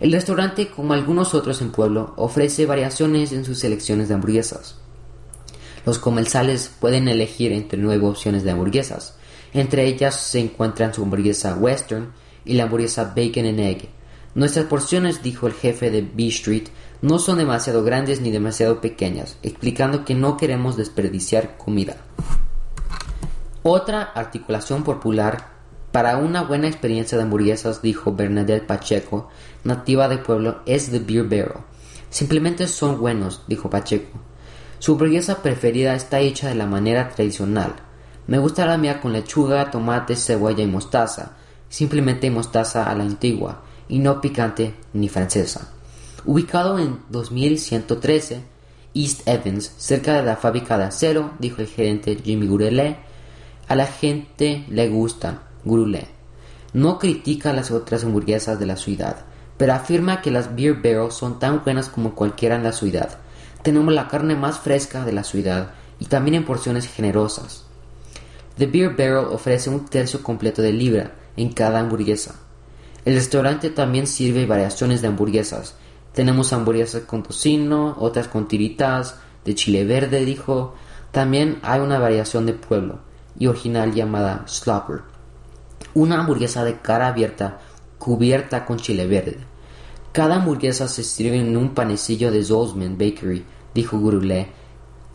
El restaurante, como algunos otros en Pueblo, ofrece variaciones en sus selecciones de hamburguesas. Los comensales pueden elegir entre nueve opciones de hamburguesas. Entre ellas se encuentran su hamburguesa western, y la hamburguesa bacon and egg. Nuestras porciones, dijo el jefe de B Street, no son demasiado grandes ni demasiado pequeñas, explicando que no queremos desperdiciar comida. Otra articulación popular para una buena experiencia de hamburguesas, dijo Bernadette Pacheco, nativa de pueblo, es The Beer Barrel. Simplemente son buenos, dijo Pacheco. Su hamburguesa preferida está hecha de la manera tradicional. Me gusta la mía con lechuga, tomate, cebolla y mostaza simplemente mostaza a la antigua y no picante ni francesa. Ubicado en 2113 East Evans, cerca de la fábrica de acero, dijo el gerente Jimmy Gurule, a la gente le gusta Gurule. No critica las otras hamburguesas de la ciudad, pero afirma que las Beer Barrels son tan buenas como cualquiera en la ciudad. Tenemos la carne más fresca de la ciudad y también en porciones generosas. The Beer Barrel ofrece un tercio completo de libra, en cada hamburguesa. El restaurante también sirve variaciones de hamburguesas. Tenemos hamburguesas con tocino, otras con tiritas, de chile verde, dijo. También hay una variación de pueblo y original llamada Slopper. Una hamburguesa de cara abierta cubierta con chile verde. Cada hamburguesa se sirve en un panecillo de Zolzman Bakery, dijo Gurule,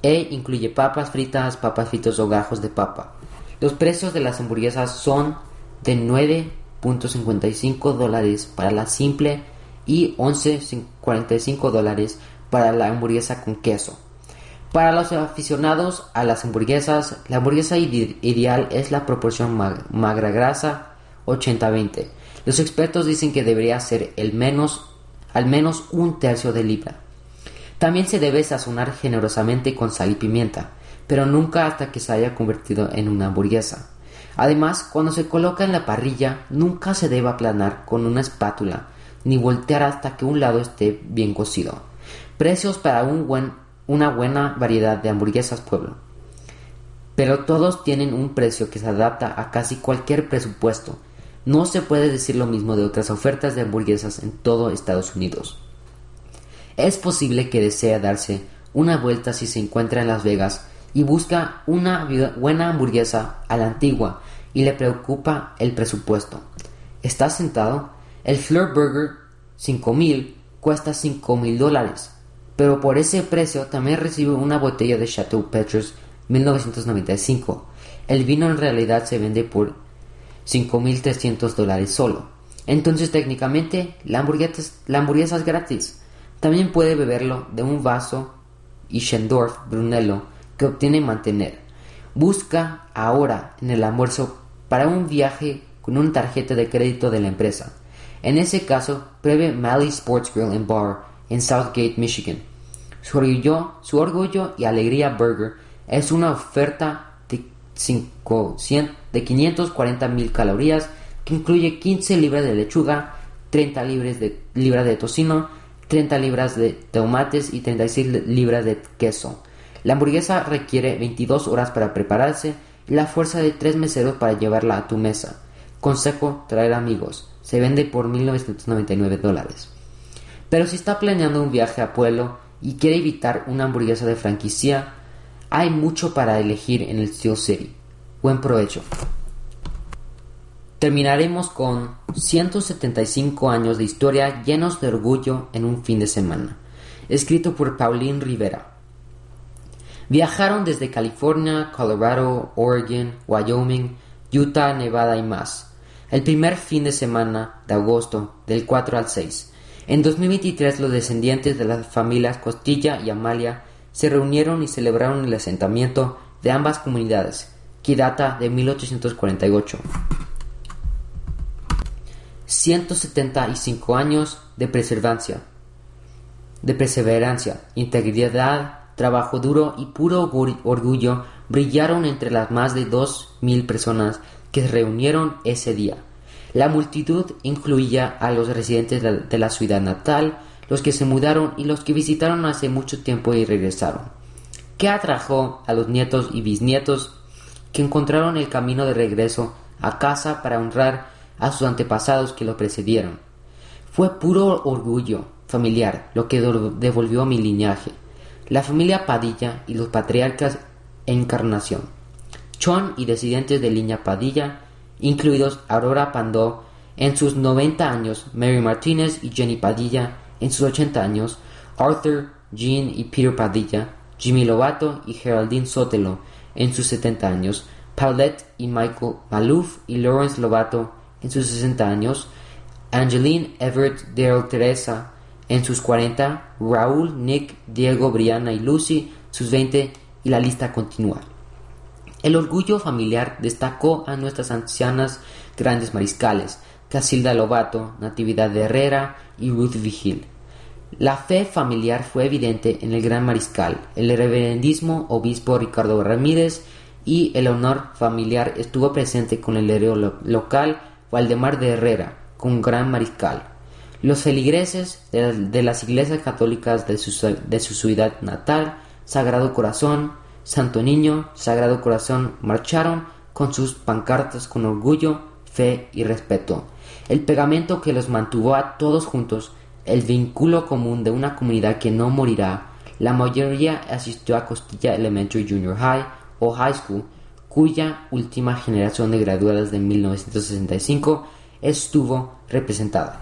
e incluye papas fritas, papas fritas o gajos de papa. Los precios de las hamburguesas son de 9.55 dólares para la simple y 11.45 dólares para la hamburguesa con queso. Para los aficionados a las hamburguesas, la hamburguesa ideal es la proporción magra grasa 80-20. Los expertos dicen que debería ser el menos, al menos un tercio de libra. También se debe sazonar generosamente con sal y pimienta, pero nunca hasta que se haya convertido en una hamburguesa. Además, cuando se coloca en la parrilla, nunca se debe aplanar con una espátula, ni voltear hasta que un lado esté bien cocido. Precios para una buena variedad de hamburguesas pueblo. Pero todos tienen un precio que se adapta a casi cualquier presupuesto. No se puede decir lo mismo de otras ofertas de hamburguesas en todo Estados Unidos. Es posible que desee darse una vuelta si se encuentra en Las Vegas y busca una buena hamburguesa a la antigua y le preocupa el presupuesto. ¿Está sentado? El Fleur Burger 5000 cuesta 5000 dólares, pero por ese precio también recibe una botella de Chateau Petrus 1995. El vino en realidad se vende por 5.300 dólares solo. Entonces técnicamente la hamburguesa, es gratis. También puede beberlo de un vaso Ischendorf Brunello que obtiene mantener. Busca ahora en el almuerzo para un viaje con una tarjeta de crédito de la empresa. En ese caso, pruebe Mally Sports Grill and Bar en Southgate, Michigan. Su orgullo, su orgullo y alegría burger es una oferta 500, de 540 mil calorías que incluye 15 libras de lechuga, 30 libras de, libras de tocino, 30 libras de tomates y 36 libras de queso. La hamburguesa requiere 22 horas para prepararse y la fuerza de 3 meseros para llevarla a tu mesa. Consejo, traer amigos. Se vende por 1999 dólares. Pero si está planeando un viaje a Pueblo y quiere evitar una hamburguesa de franquicia, hay mucho para elegir en el Steel City. Buen provecho. Terminaremos con 175 años de historia llenos de orgullo en un fin de semana. Escrito por Pauline Rivera. Viajaron desde California, Colorado, Oregon, Wyoming, Utah, Nevada y más. El primer fin de semana de agosto, del 4 al 6. En 2023 los descendientes de las familias Costilla y Amalia se reunieron y celebraron el asentamiento de ambas comunidades, que data de 1848. 175 años de preservancia, de perseverancia, integridad, trabajo duro y puro orgullo brillaron entre las más de dos mil personas que se reunieron ese día. La multitud incluía a los residentes de la ciudad natal, los que se mudaron y los que visitaron hace mucho tiempo y regresaron. ¿Qué atrajo a los nietos y bisnietos que encontraron el camino de regreso a casa para honrar a sus antepasados que lo precedieron? Fue puro orgullo familiar lo que devolvió mi linaje, la familia Padilla y los patriarcas Encarnación, Chon y descendientes de línea Padilla, incluidos Aurora Pandó en sus 90 años, Mary Martínez y Jenny Padilla en sus 80 años, Arthur, Jean y Peter Padilla, Jimmy Lobato y Geraldine Sotelo. En sus 70 años, Paulette y Michael Malouf y Lawrence Lobato en sus 60 años, Angeline Everett Daryl Teresa en sus 40, Raúl, Nick, Diego, Brianna y Lucy. Sus 20 y la lista continúa. El orgullo familiar destacó a nuestras ancianas grandes mariscales, Casilda Lobato, Natividad de Herrera y Ruth Vigil. La fe familiar fue evidente en el gran mariscal, el reverendismo obispo Ricardo Ramírez y el honor familiar estuvo presente con el héroe local Valdemar de Herrera, con gran mariscal. Los feligreses de, las iglesias católicas de su, de su ciudad natal, Sagrado Corazón, Santo Niño, Sagrado Corazón, marcharon con sus pancartas con orgullo, fe y respeto el pegamento que los mantuvo a todos juntos, el vínculo común de una comunidad que no morirá. La mayoría asistió a Costilla Elementary Junior High o High School, cuya última generación de graduadas de 1965 estuvo representada.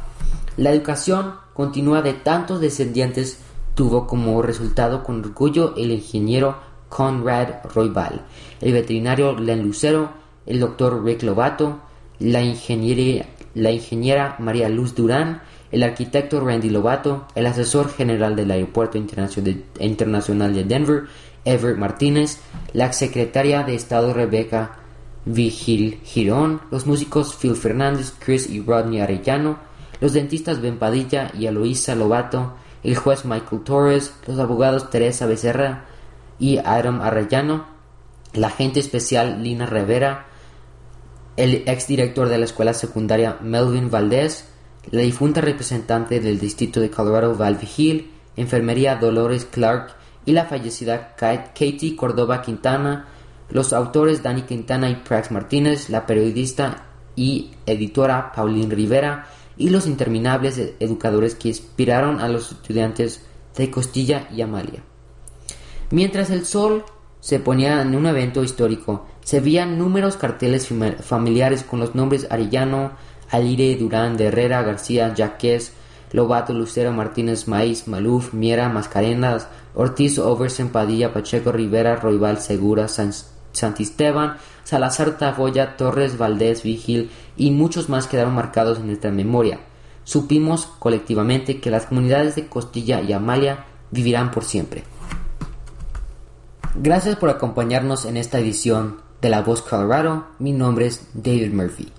La educación continua de tantos descendientes tuvo como resultado con orgullo el ingeniero Conrad Roybal, el veterinario Len Lucero, el doctor Rick Lobato, la ingeniería la ingeniera María Luz Durán, el arquitecto Randy Lobato, el asesor general del Aeropuerto Internacional de Denver, Everett Martínez, la secretaria de Estado Rebecca Vigil Girón, los músicos Phil Fernández, Chris y Rodney Arellano, los dentistas Ben Padilla y Aloisa Lobato, el juez Michael Torres, los abogados Teresa Becerra y Adam Arellano, la agente especial Lina Rivera, el exdirector de la escuela secundaria Melvin Valdez, la difunta representante del distrito de Colorado Val Vigil, enfermería Dolores Clark y la fallecida Katie Cordova Quintana, los autores Dani Quintana y Prax Martínez, la periodista y editora Pauline Rivera y los interminables educadores que inspiraron a los estudiantes de Costilla y Amalia. Mientras el sol se ponía en un evento histórico, se veían números carteles familiares con los nombres Arellano, Alire, Durán, Herrera, García, Jaquez, Lobato, Lucero, Martínez, Maíz, Maluf, Miera, Mascarenas, Ortiz, Oversen, Padilla, Pacheco, Rivera, Roibal, Segura, Santisteban, Salazar, Tafoya, Torres, Valdés, Vigil y muchos más quedaron marcados en nuestra memoria. Supimos colectivamente que las comunidades de Costilla y Amalia vivirán por siempre. Gracias por acompañarnos en esta edición de La Voz Colorado. Mi nombre es David Murphy.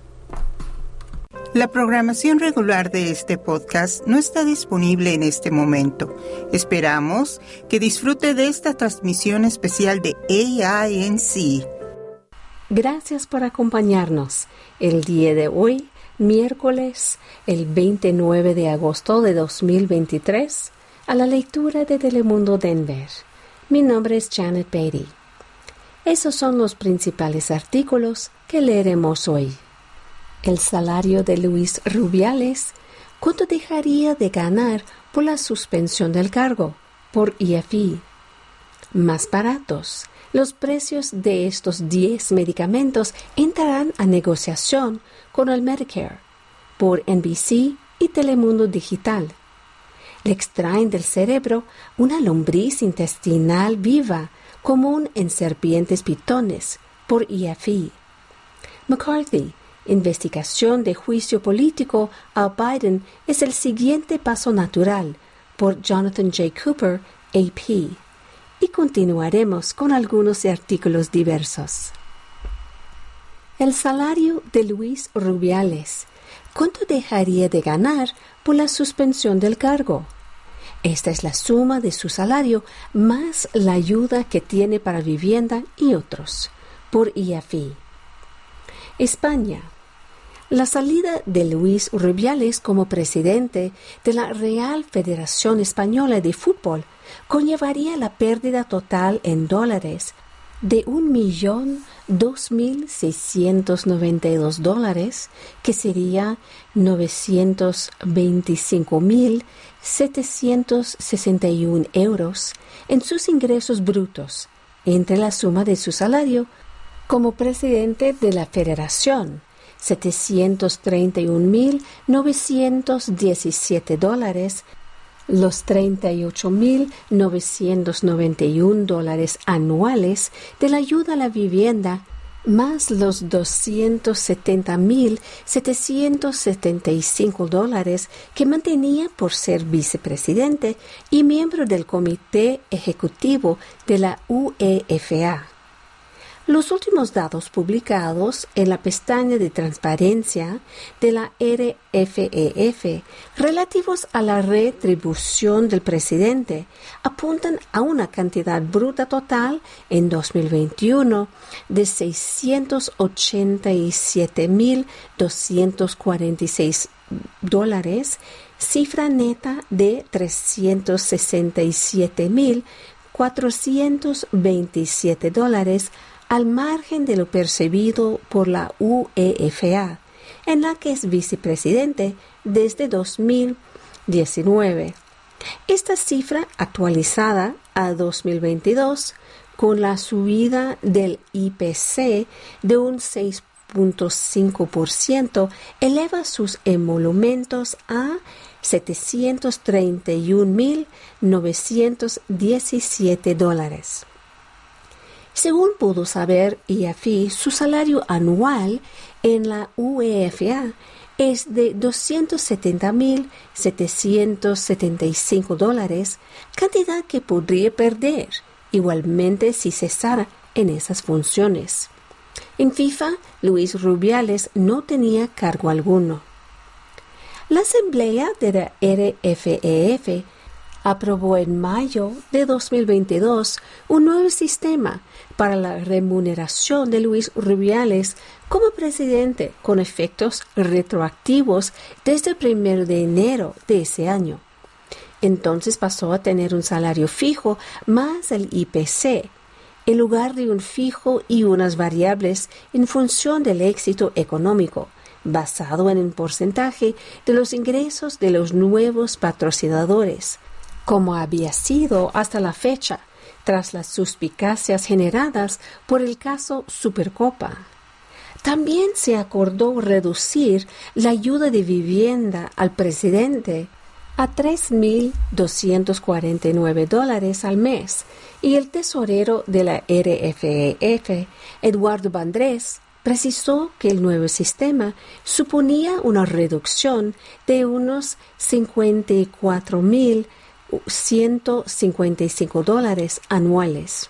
La programación regular de este podcast no está disponible en este momento. Esperamos que disfrute de esta transmisión especial de AINC. Gracias por acompañarnos el día de hoy, miércoles, el 29 de agosto de 2023, a la lectura de Telemundo Denver. Mi nombre es Janet Beatty. Esos son los principales artículos que leeremos hoy el salario de Luis Rubiales, ¿cuánto dejaría de ganar por la suspensión del cargo por IFI? Más baratos. Los precios de estos 10 medicamentos entrarán a negociación con el Medicare por NBC y Telemundo Digital. Le extraen del cerebro una lombriz intestinal viva común en serpientes pitones por IFI. McCarthy investigación de juicio político a Biden es el siguiente paso natural por Jonathan J. Cooper, AP. Y continuaremos con algunos artículos diversos. El salario de Luis Rubiales. ¿Cuánto dejaría de ganar por la suspensión del cargo? Esta es la suma de su salario más la ayuda que tiene para vivienda y otros, por IAFI. España. La salida de Luis Rubiales como presidente de la Real Federación Española de Fútbol conllevaría la pérdida total en dólares de un millón dos mil seiscientos noventa y dos dólares, que sería novecientos veinticinco mil setecientos sesenta y un euros en sus ingresos brutos, entre la suma de su salario como presidente de la Federación 731.917 dólares, los 38.991 dólares anuales de la ayuda a la vivienda, más los 270.775 dólares que mantenía por ser vicepresidente y miembro del comité ejecutivo de la UEFA. Los últimos datos publicados en la pestaña de transparencia de la RFEF e relativos a la retribución del presidente apuntan a una cantidad bruta total en 2021 de 687.246 dólares, cifra neta de 367.427 dólares al margen de lo percibido por la UEFA, en la que es vicepresidente desde 2019. Esta cifra actualizada a 2022 con la subida del IPC de un 6.5% eleva sus emolumentos a 731.917 dólares. Según pudo saber IAFI, su salario anual en la UEFA es de 270.775 dólares, cantidad que podría perder igualmente si cesara en esas funciones. En FIFA, Luis Rubiales no tenía cargo alguno. La Asamblea de la RFEF e aprobó en mayo de 2022 un nuevo sistema para la remuneración de Luis Rubiales como presidente con efectos retroactivos desde el 1 de enero de ese año. Entonces pasó a tener un salario fijo más el IPC, en lugar de un fijo y unas variables en función del éxito económico, basado en un porcentaje de los ingresos de los nuevos patrocinadores, como había sido hasta la fecha, tras las suspicacias generadas por el caso Supercopa. También se acordó reducir la ayuda de vivienda al presidente a 3.249 dólares al mes y el tesorero de la RFEF, e Eduardo Bandrés, precisó que el nuevo sistema suponía una reducción de unos 54.155 dólares anuales.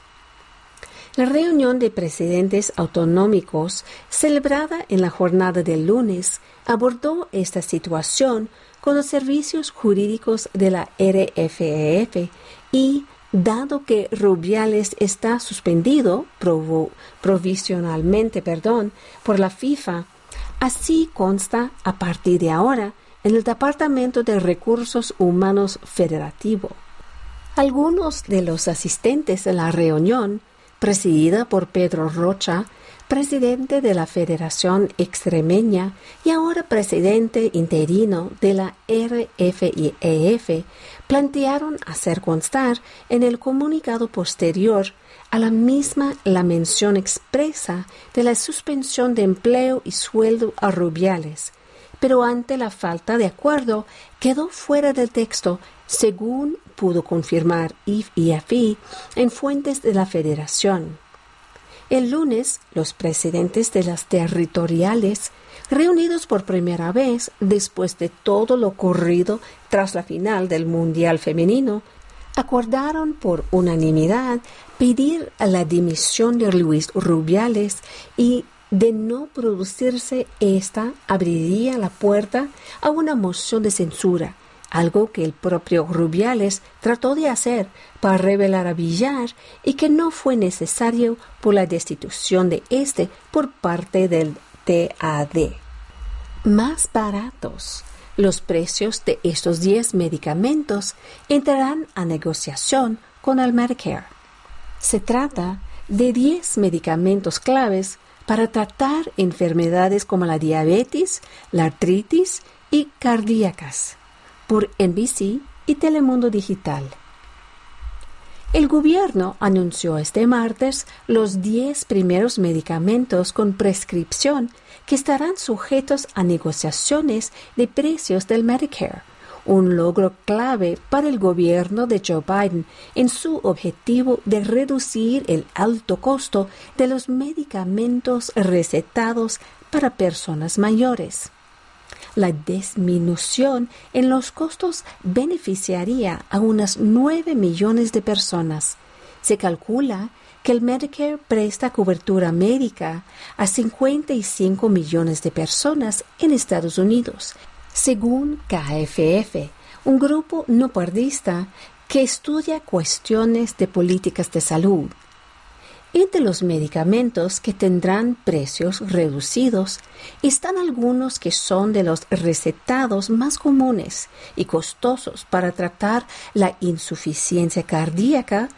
La reunión de presidentes autonómicos celebrada en la jornada del lunes abordó esta situación con los servicios jurídicos de la RFEF e y dado que Rubiales está suspendido provisionalmente perdón, por la FIFA, así consta a partir de ahora en el Departamento de Recursos Humanos Federativo. Algunos de los asistentes a la reunión, presidida por Pedro Rocha, presidente de la Federación Extremeña y ahora presidente interino de la RFIEF, e plantearon hacer constar en el comunicado posterior a la misma la mención expresa de la suspensión de empleo y sueldo a Rubiales, pero ante la falta de acuerdo quedó fuera del texto según pudo confirmar IFI en fuentes de la Federación. El lunes, los presidentes de las territoriales, reunidos por primera vez después de todo lo ocurrido tras la final del Mundial Femenino, acordaron por unanimidad pedir la dimisión de Luis Rubiales y de no producirse esta abriría la puerta a una moción de censura algo que el propio Rubiales trató de hacer para revelar a Villar y que no fue necesario por la destitución de este por parte del TAD. Más baratos. Los precios de estos 10 medicamentos entrarán a negociación con el Medicare. Se trata de 10 medicamentos claves para tratar enfermedades como la diabetes, la artritis y cardíacas por NBC y Telemundo Digital. El gobierno anunció este martes los 10 primeros medicamentos con prescripción que estarán sujetos a negociaciones de precios del Medicare, un logro clave para el gobierno de Joe Biden en su objetivo de reducir el alto costo de los medicamentos recetados para personas mayores. La disminución en los costos beneficiaría a unas 9 millones de personas. Se calcula que el Medicare presta cobertura médica a 55 millones de personas en Estados Unidos, según KFF, un grupo no partista que estudia cuestiones de políticas de salud. Entre los medicamentos que tendrán precios reducidos están algunos que son de los recetados más comunes y costosos para tratar la insuficiencia cardíaca,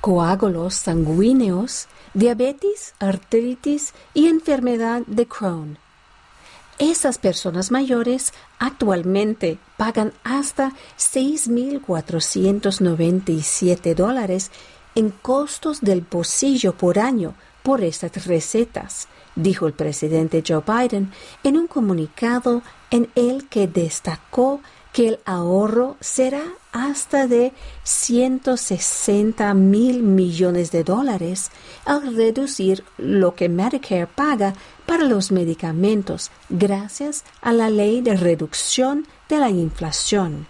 coágulos sanguíneos, diabetes, artritis y enfermedad de Crohn. Esas personas mayores actualmente pagan hasta 6.497 dólares en costos del bolsillo por año por estas recetas, dijo el presidente Joe Biden en un comunicado en el que destacó que el ahorro será hasta de 160 mil millones de dólares al reducir lo que Medicare paga para los medicamentos gracias a la ley de reducción de la inflación.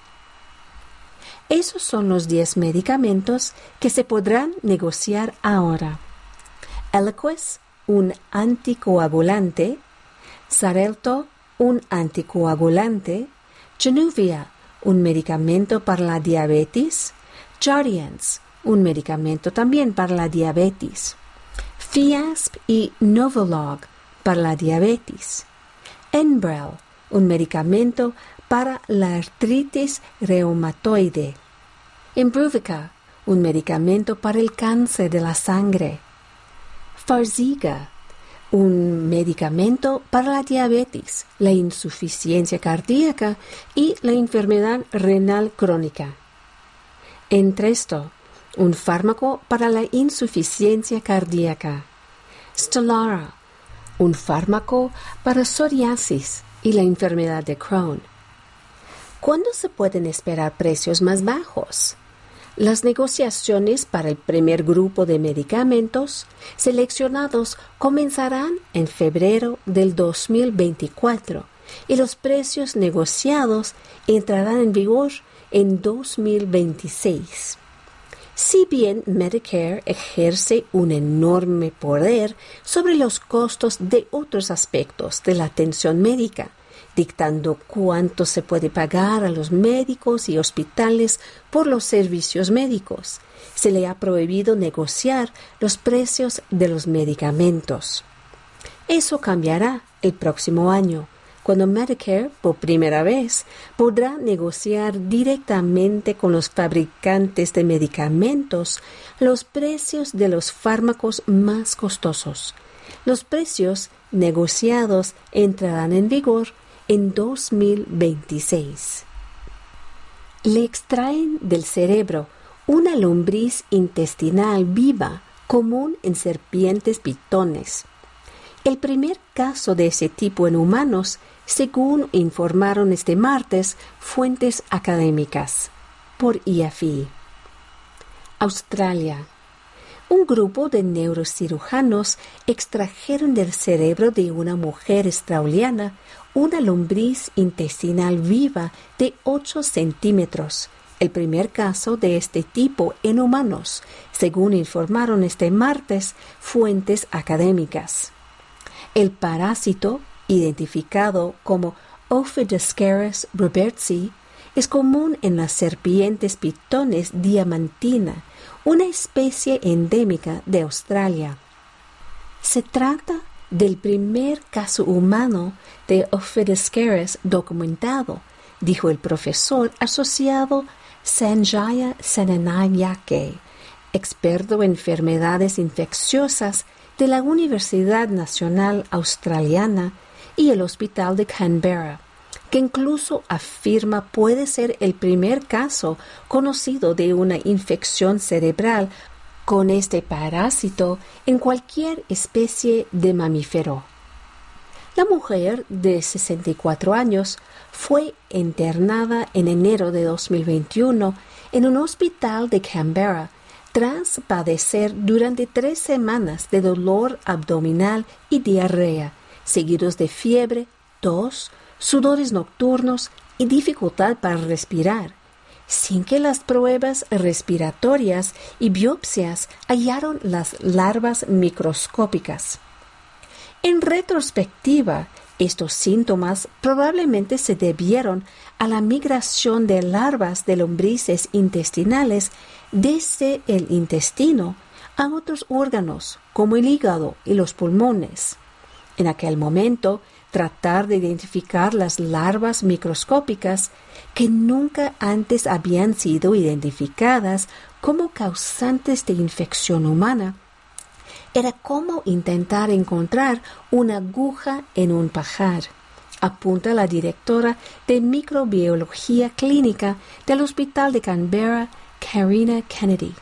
Esos son los 10 medicamentos que se podrán negociar ahora. Eliquis, un anticoagulante, Xarelto, un anticoagulante, Januvia, un medicamento para la diabetes, Jardiance, un medicamento también para la diabetes, Fiasp y Novolog para la diabetes, Enbrel, un medicamento para la artritis reumatoide, Imbruvica, un medicamento para el cáncer de la sangre, Farziga, un medicamento para la diabetes, la insuficiencia cardíaca y la enfermedad renal crónica. Entresto, un fármaco para la insuficiencia cardíaca. Stellara, un fármaco para psoriasis y la enfermedad de Crohn. ¿Cuándo se pueden esperar precios más bajos? Las negociaciones para el primer grupo de medicamentos seleccionados comenzarán en febrero del 2024 y los precios negociados entrarán en vigor en 2026. Si bien Medicare ejerce un enorme poder sobre los costos de otros aspectos de la atención médica, dictando cuánto se puede pagar a los médicos y hospitales por los servicios médicos. Se le ha prohibido negociar los precios de los medicamentos. Eso cambiará el próximo año, cuando Medicare, por primera vez, podrá negociar directamente con los fabricantes de medicamentos los precios de los fármacos más costosos. Los precios negociados entrarán en vigor en 2026. Le extraen del cerebro una lombriz intestinal viva común en serpientes pitones. El primer caso de ese tipo en humanos, según informaron este martes fuentes académicas por IAFI. Australia. Un grupo de neurocirujanos extrajeron del cerebro de una mujer australiana una lombriz intestinal viva de 8 centímetros, el primer caso de este tipo en humanos, según informaron este martes fuentes académicas. El parásito, identificado como Ophidosceras robertsi, es común en las serpientes pitones diamantina, una especie endémica de Australia. Se trata del primer caso humano de Ophidosceras documentado, dijo el profesor asociado Sanjaya Senanayake, experto en enfermedades infecciosas de la Universidad Nacional Australiana y el Hospital de Canberra, que incluso afirma puede ser el primer caso conocido de una infección cerebral con este parásito en cualquier especie de mamífero. La mujer de 64 años fue internada en enero de 2021 en un hospital de Canberra tras padecer durante tres semanas de dolor abdominal y diarrea, seguidos de fiebre, tos, sudores nocturnos y dificultad para respirar sin que las pruebas respiratorias y biopsias hallaron las larvas microscópicas. En retrospectiva, estos síntomas probablemente se debieron a la migración de larvas de lombrices intestinales desde el intestino a otros órganos como el hígado y los pulmones. En aquel momento, tratar de identificar las larvas microscópicas que nunca antes habían sido identificadas como causantes de infección humana. Era como intentar encontrar una aguja en un pajar, apunta la directora de microbiología clínica del Hospital de Canberra, Karina Kennedy.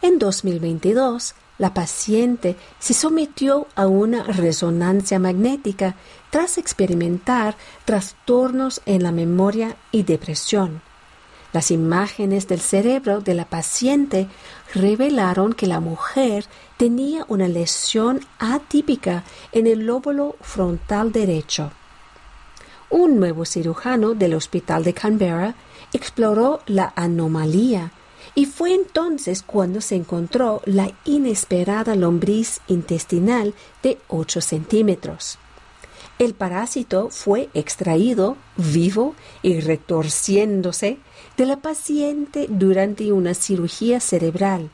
En 2022, la paciente se sometió a una resonancia magnética tras experimentar trastornos en la memoria y depresión. Las imágenes del cerebro de la paciente revelaron que la mujer tenía una lesión atípica en el lóbulo frontal derecho. Un nuevo cirujano del Hospital de Canberra exploró la anomalía Y fue entonces cuando se encontró la inesperada lombriz intestinal de 8 centímetros. El parásito fue extraído vivo y retorciéndose de la paciente durante una cirugía cerebral